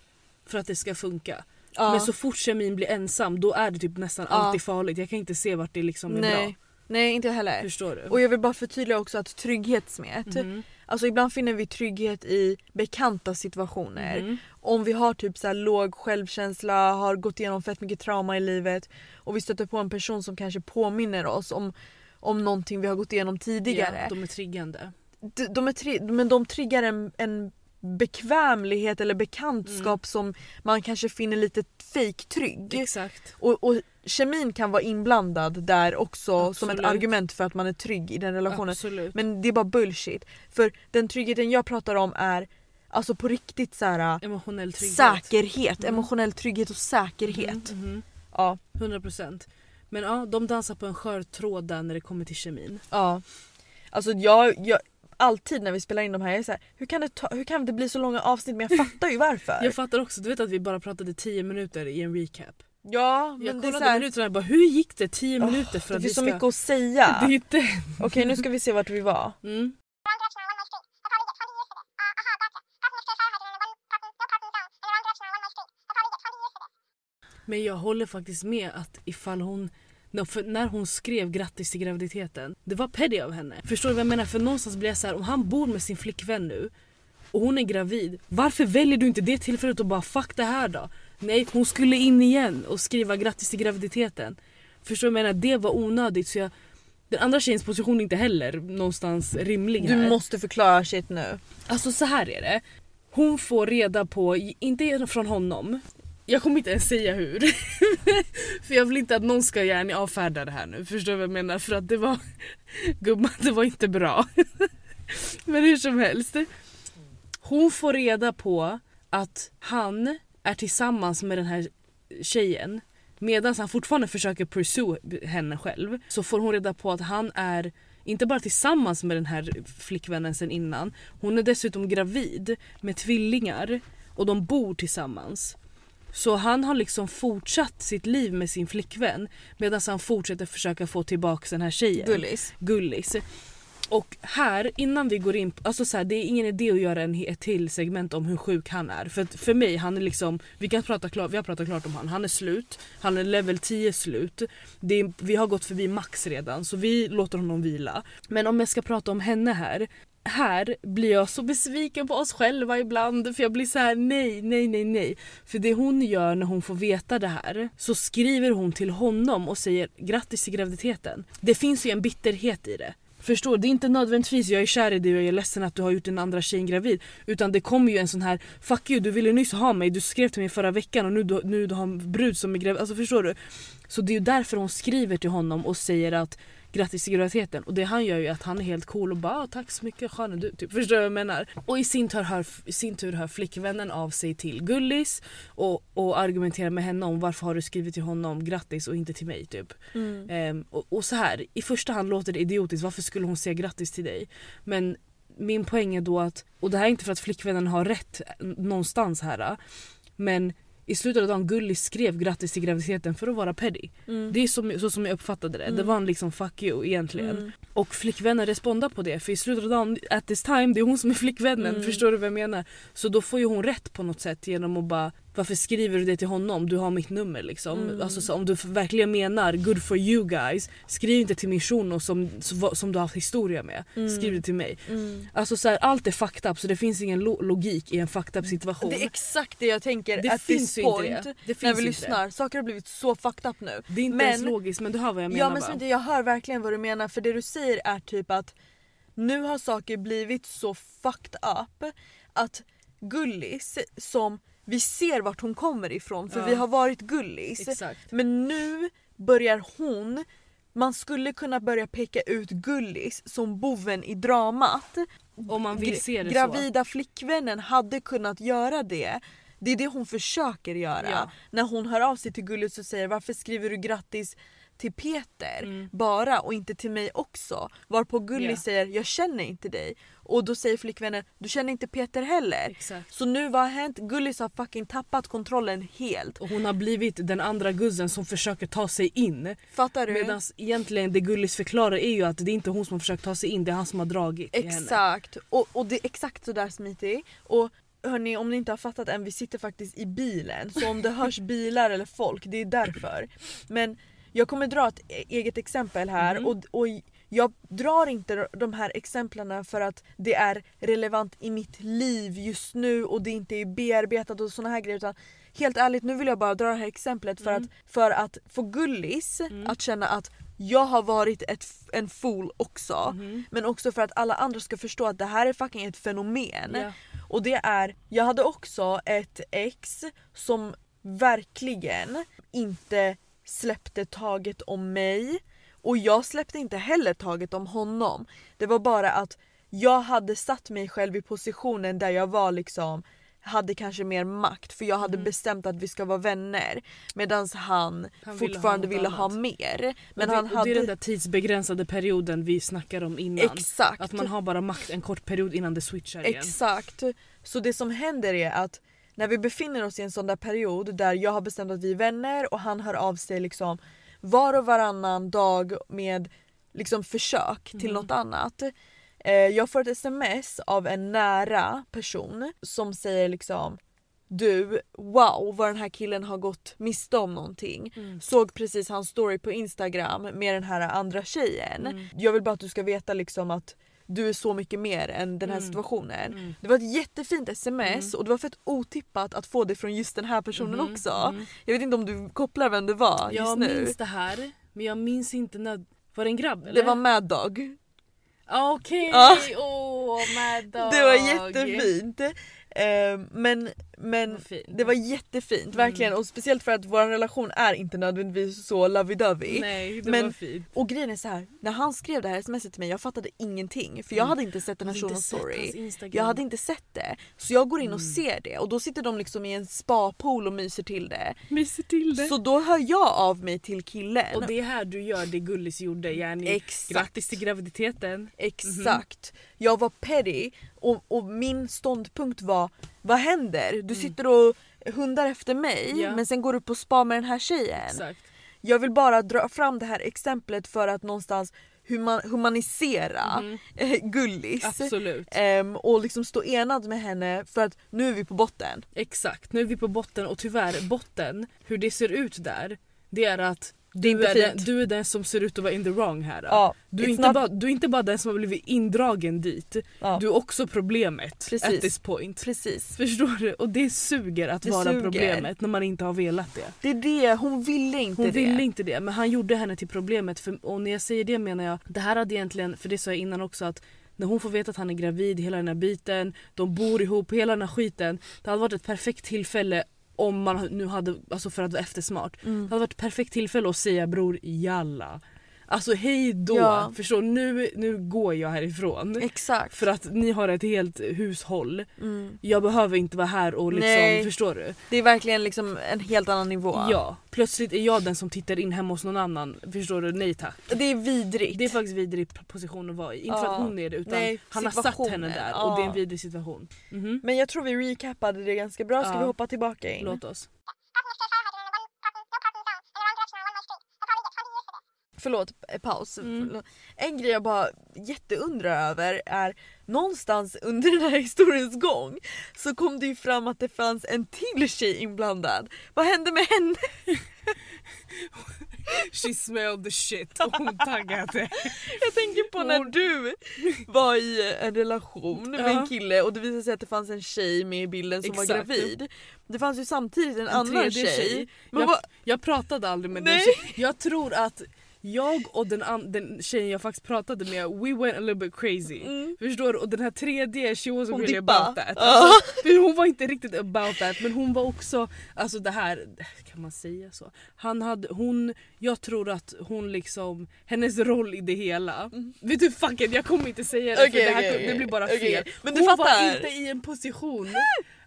För att det ska funka. Ja. Men så fort kemin blir ensam då är det typ nästan Ja. alltid farligt. Jag kan inte se vart det liksom är Nej. bra. Nej inte jag heller. Förstår du? Och jag vill bara förtydliga också att trygghetsmet. Mhm. Alltså ibland finner vi trygghet i bekanta situationer. Mhm. Om vi har typ så här låg självkänsla, har gått igenom fett mycket trauma i livet och vi stöter på en person som kanske påminner oss om, om någonting vi har gått igenom tidigare. Ja, de är triggande. de, de är tri- men de triggar en, en bekvämlighet eller bekantskap som man kanske finner lite fake trygg. Exakt. Och, och kemin kan vara inblandad där också som ett Absolut. argument för att man är trygg i den relationen. Absolut. Men det är bara bullshit. För den tryggheten jag pratar om är alltså på riktigt så här, Emotionell trygghet. säkerhet, Mm. emotionell trygghet och säkerhet. Mhm, mhm. Ja. 100%. Men ja, de dansar på en skör tråd där när det kommer till kemin. ja. Alltså jag, jag, alltid när vi spelar in de här, jag är så här, hur, kan det ta, hur kan det bli så långa avsnitt? Men jag fattar ju varför. Jag fattar också, du vet att vi bara pratade 10 minuter i en recap. Ja men Jag det är kollade så här, minuterna och bara hur gick det 10 Åh, minuter för det att finns vi så ska... mycket att säga. Det är inte... Okej nu ska vi se vart vi var. Mm. Men jag håller faktiskt med att ifall hon när- för när hon skrev grattis till graviditeten, det var petty av henne. Förstår du vad jag menar? För någonstans blir jag så här, om han bor med sin flickvän nu och hon är gravid, varför väljer du inte det tillfället och bara fuck det här då? Nej, hon skulle in igen och skriva grattis till graviditeten. Förstår du vad jag menar? Det var onödigt så jag den andra tjejens position är inte heller någonstans rimlig Du här. måste förklara shit nu. Alltså så här är det. Hon får reda på, inte från honom, jag kommer inte ens säga hur. För jag vill inte att någon ska gärna avfärda det här nu. Förstår du vad jag menar? För att det var, gumman det var inte bra. Men hur som helst. Hon får reda på att han är tillsammans med den här tjejen medan han fortfarande försöker pursue henne själv så får hon reda på att han är inte bara tillsammans med den här flickvännen sen innan hon är dessutom gravid med tvillingar och de bor tillsammans. Så han har liksom fortsatt sitt liv med sin flickvän medan han fortsätter försöka få tillbaka den här tjejen. Gullis. Gullis. Och här innan vi går in på, alltså så här, det är ingen idé att göra en, ett till segment om hur sjuk han är. För att för mig, han är liksom, vi kan prata klart, vi har pratat klart om han. Han är slut, han är level 10 slut. Det är, vi har gått förbi max redan så vi låter honom vila. Men om jag ska prata om henne här. Här blir jag så besviken på oss själva ibland för jag blir så här: nej, nej, nej, nej. För det hon gör när hon får veta det här så skriver hon till honom och säger grattis till graviditeten. Det finns ju en bitterhet i det. Förstår? Det är inte nödvändigtvis jag är kär i dig och jag är ledsen att du har gjort den andra tjejen gravid. Utan det kommer ju en sån här Fuck you, du ville nyss ha mig, du skrev till mig förra veckan och nu, du, nu du har en brud som är gravid. Alltså förstår du? Så det är ju därför hon skriver till honom och säger att grattis till graviditeten. Och det han gör ju att han är helt cool och bara ah, tack så mycket sköna du. Typ. Förstår du vad jag menar? Och i sin tur hör, i sin tur hör flickvännen av sig till Gullis och, och argumenterar med henne om varför har du skrivit till honom grattis och inte till mig typ. Mm. Ehm, och, och så här, i första hand låter det idiotiskt, varför skulle hon säga grattis till dig? Men min poäng är då att, och det här är inte för att flickvännen har rätt någonstans här. Men i slutet av dagen Gullis skrev grattis till graviditeten för att vara petty. Mm. Det är som, så som jag uppfattade det. Det Mm. var en liksom fuck you egentligen. Mm. Och flickvännen respondar på det för i slutet av dagen, at this time, det är hon som är flickvännen. Mm. Förstår du vad jag menar? Så då får ju hon rätt på något sätt genom att bara varför skriver du det till honom? Du har mitt nummer liksom. Mm. Alltså, så om du verkligen menar good for you guys, skriv inte till min shuno som, som, du har haft historia med. Skriv det till mig. Mm. Alltså så här, allt är fucked up så det finns ingen lo- logik i en fucked up situation. Det är exakt det jag tänker Det at finns this ju inte point. det. Det finns när vi inte. lyssnar. Saker har blivit så fucked up nu. Det är inte Men- ens logiskt men du hör vad jag menar Ja men? Smita, jag hör verkligen vad du menar för det du säger är typ att nu har saker blivit så fucked up att Gullis som vi ser vart hon kommer ifrån för Ja. vi har varit Gullis. Exakt. Men nu börjar hon man skulle kunna börja peka ut Gullis som boven i dramat. Om man vill se det så. Gravida flickvännen hade kunnat göra det. Det är det hon försöker göra. Ja. När hon hör av sig till Gullis och säger varför skriver du grattis till Peter Mm. bara och inte till mig också. Varpå Gullis Ja. säger jag känner inte dig. Och då säger flickvännen du känner inte Peter heller. Exakt. Så nu vad har hänt? Gullis har fucking tappat kontrollen helt. Och hon har blivit den andra guzzen som försöker ta sig in. Fattar du? Medan egentligen det Gullis förklarar är ju att det är inte hon som har försökt ta sig in, det är han som har dragit. Exakt. Och, och det är exakt sådär smitig. Och hörni om ni inte har fattat än, vi sitter faktiskt i bilen. Så om det hörs bilar eller folk, det är därför. Men jag kommer dra ett e- eget exempel här Mhm. och, och jag drar inte de här exemplen för att det är relevant i mitt liv just nu och det inte är bearbetat och såna här grejer utan helt ärligt nu vill jag bara dra det här exemplet för, Mm. att, för att få Gullis att känna att jag har varit ett, en fool också. Mhm. Men också för att alla andra ska förstå att det här är fucking ett fenomen. Ja. Och det är, jag hade också ett ex som verkligen inte släppte taget om mig. Och jag släppte inte heller taget om honom. Det var bara att jag hade satt mig själv i positionen där jag var liksom hade kanske mer makt för jag hade bestämt att vi ska vara vänner medan han, Mm. Han ville ha fortfarande något ville ha annat. mer. Men det, han och det hade... är den där tidsbegränsade perioden vi snackar om innan. Exakt. Att man har bara makt en kort period innan det switchar igen. Exakt. Så det som händer är att när vi befinner oss i en sån där period där jag har bestämt att vi är vänner och han hör av sig liksom var och varannan dag med liksom försök till något annat. Eh, Jag får ett sms av en nära person som säger liksom du, wow vad den här killen har gått miste om någonting. Mm. Såg precis hans story på instagram med den här andra tjejen. Mm. Jag vill bara att du ska veta liksom att du är så mycket mer än den här Mm. situationen. Mm. Det var ett jättefint sms och det var fett otippat att få det från just den här personen Mhm, också. mhm. Jag vet inte om du kopplar vem det var just Jag nu. minns det här men jag minns inte när... Var det en grabb eller? Det var Mad Dog. Ah, Okej! Ja. Åh Mad Dog! Det var jättefint. Eh, men men det var jättefint verkligen och speciellt för att vår relation är inte nödvändigtvis så lovey-dovey. Nej det Men- var fint. Och grejen är så här, när han skrev det här smset till mig jag fattade ingenting för jag Mm. hade inte sett den här Jag hade shunon inte sett story. Jag hade inte sett det. Så jag går in och Mm. ser det och då sitter de liksom i en spapool och myser till det. Myser till det. Så då hör jag av mig till killen. Och det är här du gör det Gullis gjorde yani. Exakt. Grattis till graviditeten. Exakt. Jag var petty och, och min ståndpunkt var vad händer? Du sitter och hundar efter mig Mm. Ja. men sen går du på spa med den här tjejen. Exakt. Jag vill bara dra fram det här exemplet för att någonstans human, humanisera Mhm. eh, Gullis. Absolut. Ehm, och liksom stå enad med henne för att nu är vi på botten. Exakt, nu är vi på botten och tyvärr botten, hur det ser ut där, det är att du är, den, du är den som ser ut att vara in the wrong här. Ja, Du, är inte not- bara, du är inte bara den som har blivit indragen dit, Ja. du är också problemet Precis. at this point. Precis. Förstår du? Och det suger att Det vara suger. problemet när man inte har velat det. Det är det, hon ville inte Hon det. ville inte det men han gjorde henne till problemet. För, och när jag säger det menar jag, det här hade egentligen, för det sa jag innan också att när hon får veta att han är gravid, hela den här biten, de bor ihop, hela den här skiten. Det hade varit ett perfekt tillfälle om man nu hade, alltså för att vara eftersmart. Mm. Det hade varit ett perfekt tillfälle att säga bror jalla. Alltså hej då, Ja. förstår nu, nu går jag härifrån. Exakt. För att ni har ett helt hushåll. Mm. Jag behöver inte vara här och liksom, Nej. förstår du? Det är verkligen liksom en helt annan nivå. Ja, plötsligt är jag den som tittar in hemma hos någon annan. Förstår du? Nej tack. Det är vidrigt. Det är faktiskt vidrig position att vara i. Inte för Ja. att hon är det utan Nej, han har satt henne där och det är en Ja. vidrig situation. Mhm. Men jag tror vi recappade det ganska bra. Ska Ja. vi hoppa tillbaka in? Låt oss. Förlåt, eh, paus. Mm. En grej jag bara jätteundrar över är någonstans under den här historiens gång så kom det ju fram att det fanns en till tjej inblandad. Vad hände med henne? She smelled the shit och hon taggade. Jag tänker på när du var i en relation med en kille och det visade sig att det fanns en tjej med i bilden som var Exakt. gravid. Det fanns ju samtidigt en, En annan tjej. tjej. Men jag, vad, jag pratade aldrig med den Nej. tjejen. Jag tror att jag och den, an- den tjejen jag faktiskt pratade med, we went a little bit crazy. Mm. Förstår du? Och den här tredje, she wasn't Hon really dippa. about that. Alltså, hon var inte riktigt about that men hon var också, alltså det här, kan man säga så? Han hade, hon, jag tror att hon liksom, hennes roll i det hela, vet du fuck it, jag kommer inte säga det Mm. Okej, för det, här, okej, det blir bara okej. fel. Men du hon fattar. var inte i en position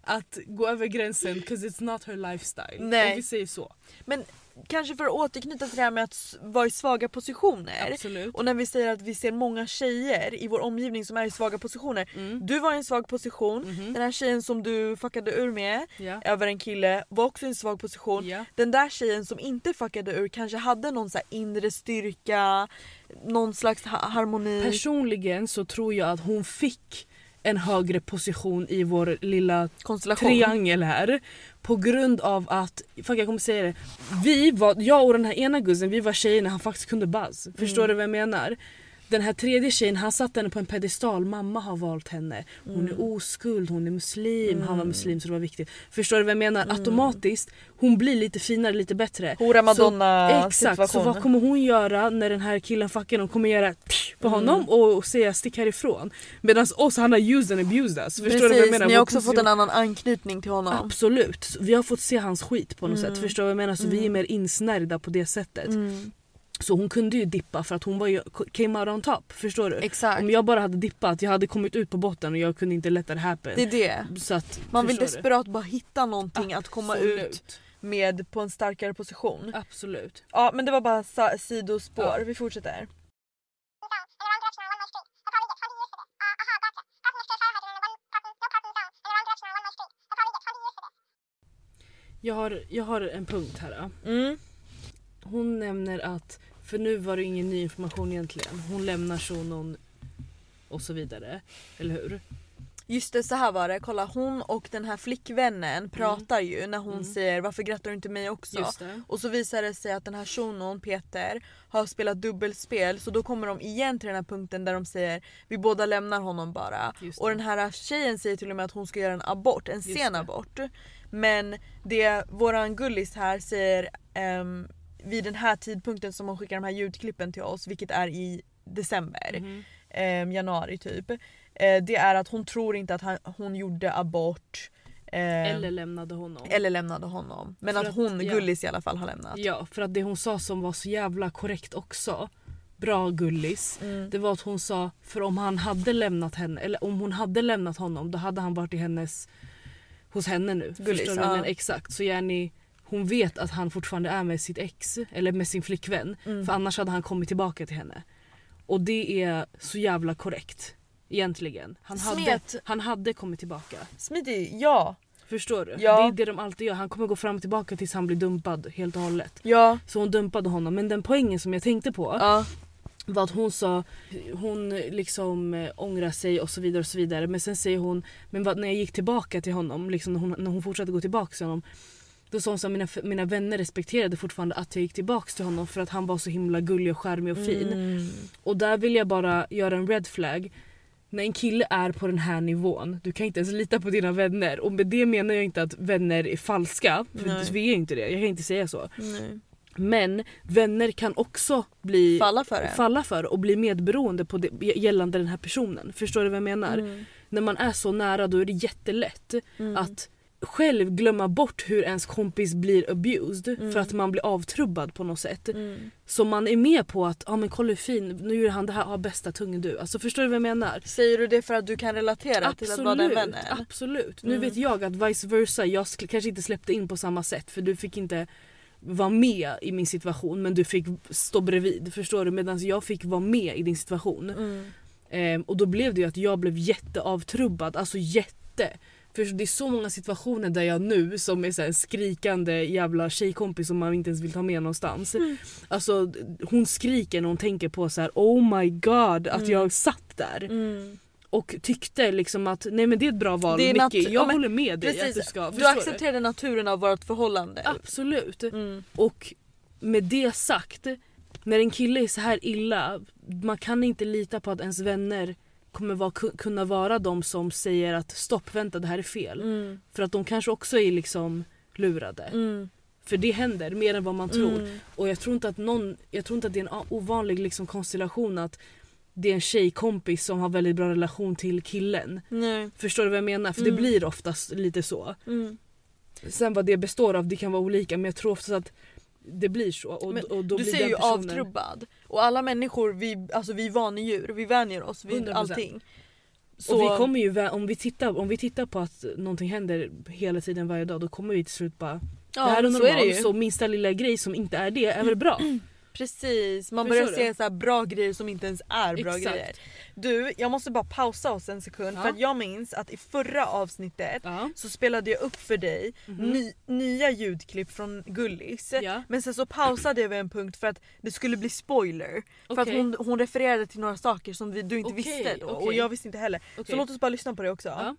att gå över gränsen 'cause it's not her lifestyle. Nej. Om vi säger så. Men kanske för att återknyta till det här med att vara i svaga positioner. Absolut. Och när vi säger att vi ser många tjejer i vår omgivning som är i svaga positioner. Mm. Du var i en svag position, Mhm. den här tjejen som du fuckade ur med Ja. över en kille var också i en svag position. Ja. Den där tjejen som inte fuckade ur kanske hade någon så här inre styrka, någon slags ha- harmoni. Personligen så tror jag att hon fick en högre position i vår lilla triangel här. På grund av att, fuck jag kommer säga det. Vi var, jag och den här ena guzzen vi var tjejer när han faktiskt kunde buzz. Förstår Mm. du vad jag menar? Den här tredje tjejen han satte henne på en pedestal, mamma har valt henne. Hon Mm. är oskuld, hon är muslim, han var muslim så det var viktigt. Förstår du vad jag menar? Mm. Automatiskt, hon blir lite finare, lite bättre. Hora madonna Så, exakt, så situation. vad kommer hon göra när den här killen fuckar hon kommer göra på Mm. honom och säga stick härifrån. Medan oss han har used and abused us. Förstår du vad jag Precis, menar? ni har också fått en annan anknytning till honom. Absolut, Så vi har fått se hans skit på något Mm. sätt. Förstår du vad jag menar? Så vi är mer insnärjda på det sättet. Så hon kunde ju dippa för att hon var ju, came out on top. Förstår du? Exakt. Om jag bara hade dippat, jag hade kommit ut på botten och jag kunde inte let that happen. Det är det. Så att, Man vill förstår du? desperat bara hitta någonting att komma ut Absolut. med på en starkare position. Absolut. Ja men det var bara sidospår, Ja. vi fortsätter. Jag har, jag har en punkt här. Mm. Hon nämner att, för nu var det ingen ny information egentligen. Hon lämnar shunon och så vidare. Eller hur? Just det, så här var det. Kolla hon och den här flickvännen pratar ju när hon Mm. säger varför grattar du inte mig också? Och så visar det sig att den här shunon, Peter, har spelat dubbelspel så då kommer de igen till den här punkten där de säger vi båda lämnar honom bara. Och den här tjejen säger till och med att hon ska göra en abort, en Just sen det. abort. Men det våran gullis här säger ehm, vid den här tidpunkten som hon skickar de här ljudklippen till oss, vilket är i december, Mhm. ehm, januari typ. Eh, det är att hon tror inte att han, hon gjorde abort. ehm, Eller lämnade honom. eller lämnade honom. Men För att hon, ja. gullis i alla fall, har lämnat. Ja, för att det hon sa som var så jävla korrekt också. Bra gullis. Mm. Det var att hon sa, för om han hade lämnat henne, eller om hon hade lämnat honom då hade han varit i hennes, hos henne nu. Gullis, Förstår ja. Exakt. Så Jenny, hon vet att han fortfarande är med sitt ex, eller med sin flickvän. Mm. För annars hade han kommit tillbaka till henne. Och det är så jävla korrekt. Egentligen. Han hade, han hade kommit tillbaka. Smidig, ja. Förstår du? Ja. Det är det de alltid gör. Han kommer gå fram och tillbaka tills han blir dumpad helt och hållet. Ja. Så hon dumpade honom. Men den poängen som jag tänkte på ja. var att hon sa hon liksom eh, ångrar sig och så vidare och så vidare. Men sen säger hon, men vad, när jag gick tillbaka till honom, liksom när, hon, när hon fortsatte gå tillbaka till honom. Då sa hon att mina, mina vänner respekterade fortfarande att jag gick tillbaka till honom för att han var så himla gullig och charmig och fin. Mm. Och där vill jag bara göra en red flag. När en kille är på den här nivån, du kan inte ens lita på dina vänner. Och med det menar jag inte att vänner är falska, för Nej. vi är inte det. Jag kan inte säga så. Nej. Men vänner kan också bli Falla för det. falla för och bli medberoende på det, gällande den här personen. Förstår du vad jag menar? Mm. När man är så nära då är det jättelätt Mm. att själv glömma bort hur ens kompis blir abused Mm. för att man blir avtrubbad på något sätt. Mm. Så man är med på att, ja ah, men kolla hur fin, nu gör han det här, har bästa tungen du. Alltså förstår du vad jag menar? Säger du det för att du kan relatera till att vara den vännen? absolut. Nu Mm. vet jag att vice versa, jag sk- kanske inte släppte in på samma sätt för du fick inte vara med i min situation men du fick stå bredvid. Förstår du? Medan jag fick vara med i din situation. Mm. Ehm, och då blev det ju att jag blev jätteavtrubbad, alltså jätte. För det är så många situationer där jag nu som är så här en skrikande jävla tjejkompis som man inte ens vill ta med någonstans. Mm. Alltså hon skriker när hon tänker på så här: oh my god att Mm. jag satt där. Mm. Och tyckte liksom att nej men det är ett bra val Det är Micke, nat- jag ja, men håller med dig att Precis, du ska. du accepterade naturen av vårt förhållande. Absolut. Mm. Och med det sagt, när en kille är så här illa, man kan inte lita på att ens vänner kommer vara, ku- kunna vara de som säger att stopp, vänta det här är fel. Mm. För att de kanske också är liksom lurade. Mm. För det händer mer än vad man tror. Mm. Och jag tror inte att, någon, jag tror inte att det är en ovanlig liksom konstellation att det är en tjejkompis som har väldigt bra relation till killen. Nej. Förstår du vad jag menar? För Mm. det blir oftast lite så. Mm. Sen vad det består av det kan vara olika men jag tror oftast att det blir så. Och, Men och då Du blir den ju personen- avtrubbad. Och alla människor, vi, alltså vi är vanedjur, vi vänjer oss vid 100%. allting. Och vi kommer ju, om, vi tittar, om vi tittar på att någonting händer hela tiden varje dag då kommer vi till slut bara ja, det här är så normalt ju. så minsta lilla grej som inte är det är väl bra. Precis, man Förstår börjar du? se så här bra grejer som inte ens är bra Exakt. grejer. Du, jag måste bara pausa oss en sekund Ja. för att jag minns att i förra avsnittet Ja. så spelade jag upp för dig Mhm. ny, nya ljudklipp från Gullis. Ja. Men sen så pausade jag vid en punkt för att det skulle bli spoiler. För att hon, hon refererade till några saker som vi, du inte Okej, visste då och okej. jag visste inte heller. Så låt oss bara lyssna på det också.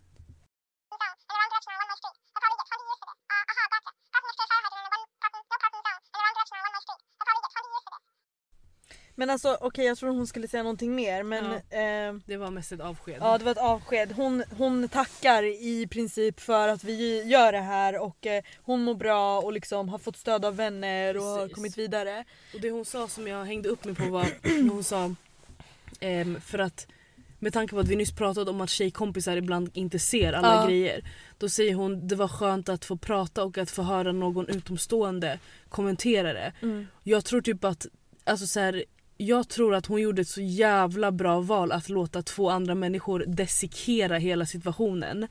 Men alltså okej jag tror hon skulle säga någonting mer men Ja. ehm, Det var mest ett avsked. Ja det var ett avsked. Hon, hon tackar i princip för att vi gör det här och eh, hon mår bra och liksom har fått stöd av vänner och har kommit vidare. Och det hon sa som jag hängde upp mig på var när hon sa ehm, för att med tanke på att vi nyss pratade om att tjejkompisar ibland inte ser alla Ja. grejer. Då säger hon det var skönt att få prata och att få höra någon utomstående kommentera det. Jag tror typ att, alltså så här, jag tror att hon gjorde ett så jävla bra val att låta två andra människor desikera hela situationen.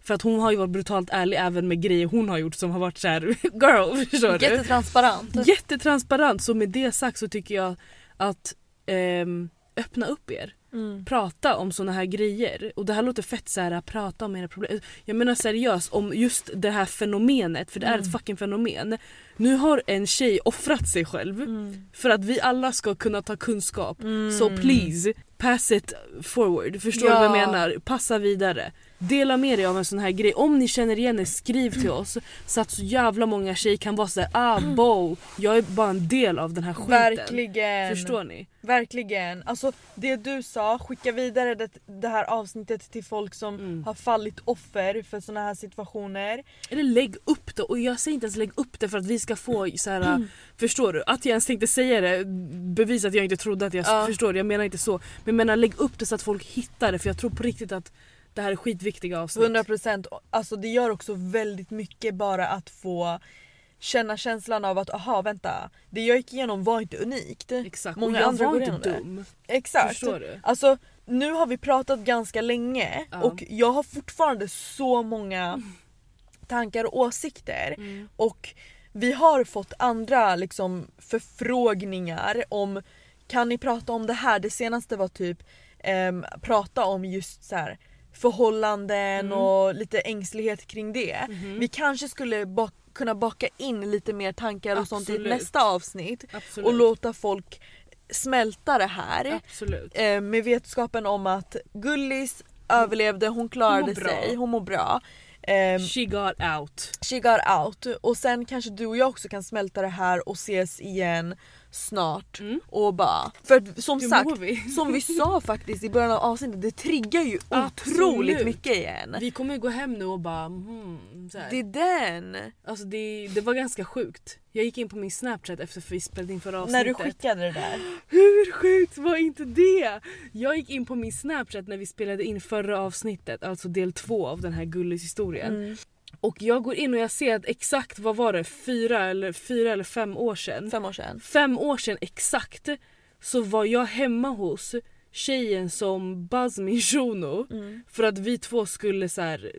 För att hon har ju varit brutalt ärlig även med grejer hon har gjort som har varit så här: girl förstår du? Jättetransparent. Jättetransparent så med det sagt så tycker jag att ehm, öppna upp er. Mm. Prata om såna här grejer. Och det här låter fett så här, prata om era problem. Jag menar seriöst om just det här fenomenet, för det är Mm. ett fucking fenomen. Nu har en tjej offrat sig själv Mm. för att vi alla ska kunna ta kunskap. Mm. Så please, pass it forward. Förstår du Ja. vad jag menar? Passa vidare. Dela med dig av en sån här grej. Om ni känner igen er, skriv till oss. Så att så jävla många tjejer kan vara såhär ah bo, jag är bara en del av den här skiten. Verkligen. Förstår ni? Verkligen. Alltså det du sa, skicka vidare det, det här avsnittet till folk som Mm. har fallit offer för såna här situationer. Eller lägg upp det. Och jag säger inte ens lägg upp det för att vi ska få så här. Mm. Förstår du? Att jag ens tänkte säga det bevisar att jag inte trodde att jag Ja. förstår. Jag menar inte så. Men jag menar lägg upp det så att folk hittar det för jag tror på riktigt att det här är skitviktiga avsnitt. 100% alltså det gör också väldigt mycket bara att få känna känslan av att aha vänta, det jag gick igenom var inte unikt. Exakt. Många och jag andra var inte igenom det. dum. Exakt. Förstår du? Alltså nu har vi pratat ganska länge Ja. och jag har fortfarande så många tankar och åsikter Mm. och vi har fått andra liksom förfrågningar om kan ni prata om det här? Det senaste var typ ehm, prata om just så här förhållanden Mm. och lite ängslighet kring det. Mhm. Vi kanske skulle ba- kunna baka in lite mer tankar och sånt i Absolut. nästa avsnitt Absolut. och låta folk smälta det här. Absolut. Eh, med vetskapen om att Gullis överlevde, hon klarade Hon sig, hon mår bra. Ehm, She got out. she got out och sen kanske du och jag också kan smälta det här och ses igen snart Mm. och bara... För att, som Hur sagt, vi? som vi sa faktiskt i början av avsnittet, det triggar ju otroligt Absolut. mycket igen. Vi kommer ju gå hem nu och bara hmm, så här. Det är den! Alltså det, det var ganska sjukt. Jag gick in på min snapchat efter att vi spelade in förra När avsnittet. du skickade det där. Hur sjukt var inte det? Jag gick in på min snapchat när vi spelade in förra avsnittet, alltså del två av den här Gullis-historien. Mm. Och jag går in och jag ser att exakt, vad var det, fyra eller, fyra eller fem år sedan. Fem år sedan. Fem år sedan exakt så var jag hemma hos tjejen som buzz min shuno Mm. för att vi två skulle så här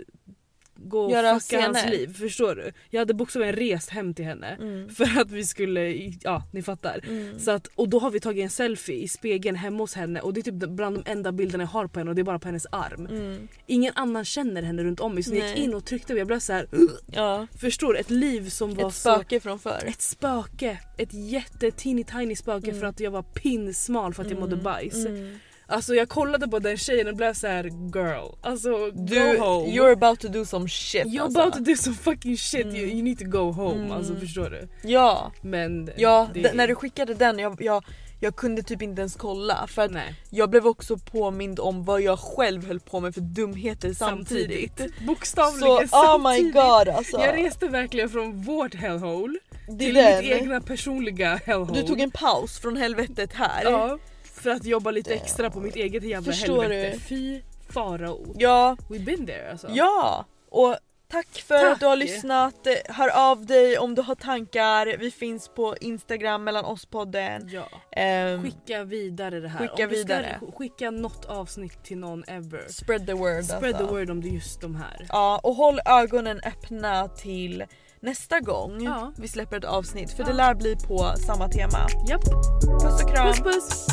gå och Göra fucka hans liv. Förstår du? Jag hade bokstavligen rest hem till henne Mm. för att vi skulle, ja ni fattar. Mm. Så att, och då har vi tagit en selfie i spegeln hemma hos henne och det är typ bland de enda bilderna jag har på henne och det är bara på hennes arm. Mm. Ingen annan känner henne runt om mig så när jag gick in och tryckte jag blev så här. Ja. Förstår du? Ett liv som var Ett så... spöke från förr. Ett spöke. Ett jätte teeny tiny spöke Mm. för att jag var pinsmal för att jag mådde Mm. bajs. Alltså jag kollade på den tjejen och blev så här: girl, alltså Du, go home. you're about to do some shit You're alltså. about to do some fucking shit, you, Mm. you need to go home. Mm. Alltså förstår du? Ja, Men ja det, när du skickade den jag, jag, jag kunde typ inte ens kolla för att Nej. jag blev också påmind om vad jag själv höll på med för dumheter samtidigt. Bokstavligen Så oh my samtidigt. god alltså. Jag reste verkligen från vårt hellhole till den. mitt egna personliga hellhole. Du tog en paus från helvetet här. Ja, för att jobba lite extra på mitt eget jävla Förstår helvete. du? Fy farao. Ja, We've been there alltså. ja. Och tack för Tack. att du har lyssnat. Hör av dig om du har tankar. Vi finns på Instagram mellan oss podden. Ja. Ehm, Skicka vidare det här. Skicka om du vidare. Ska skicka något avsnitt till någon ever. spread the word Spread the alltså. word om just de här. Ja, och håll ögonen öppna till nästa gång ja. vi släpper ett avsnitt för ja. det lär bli på samma tema. Japp. Puss och kram. Puss, puss.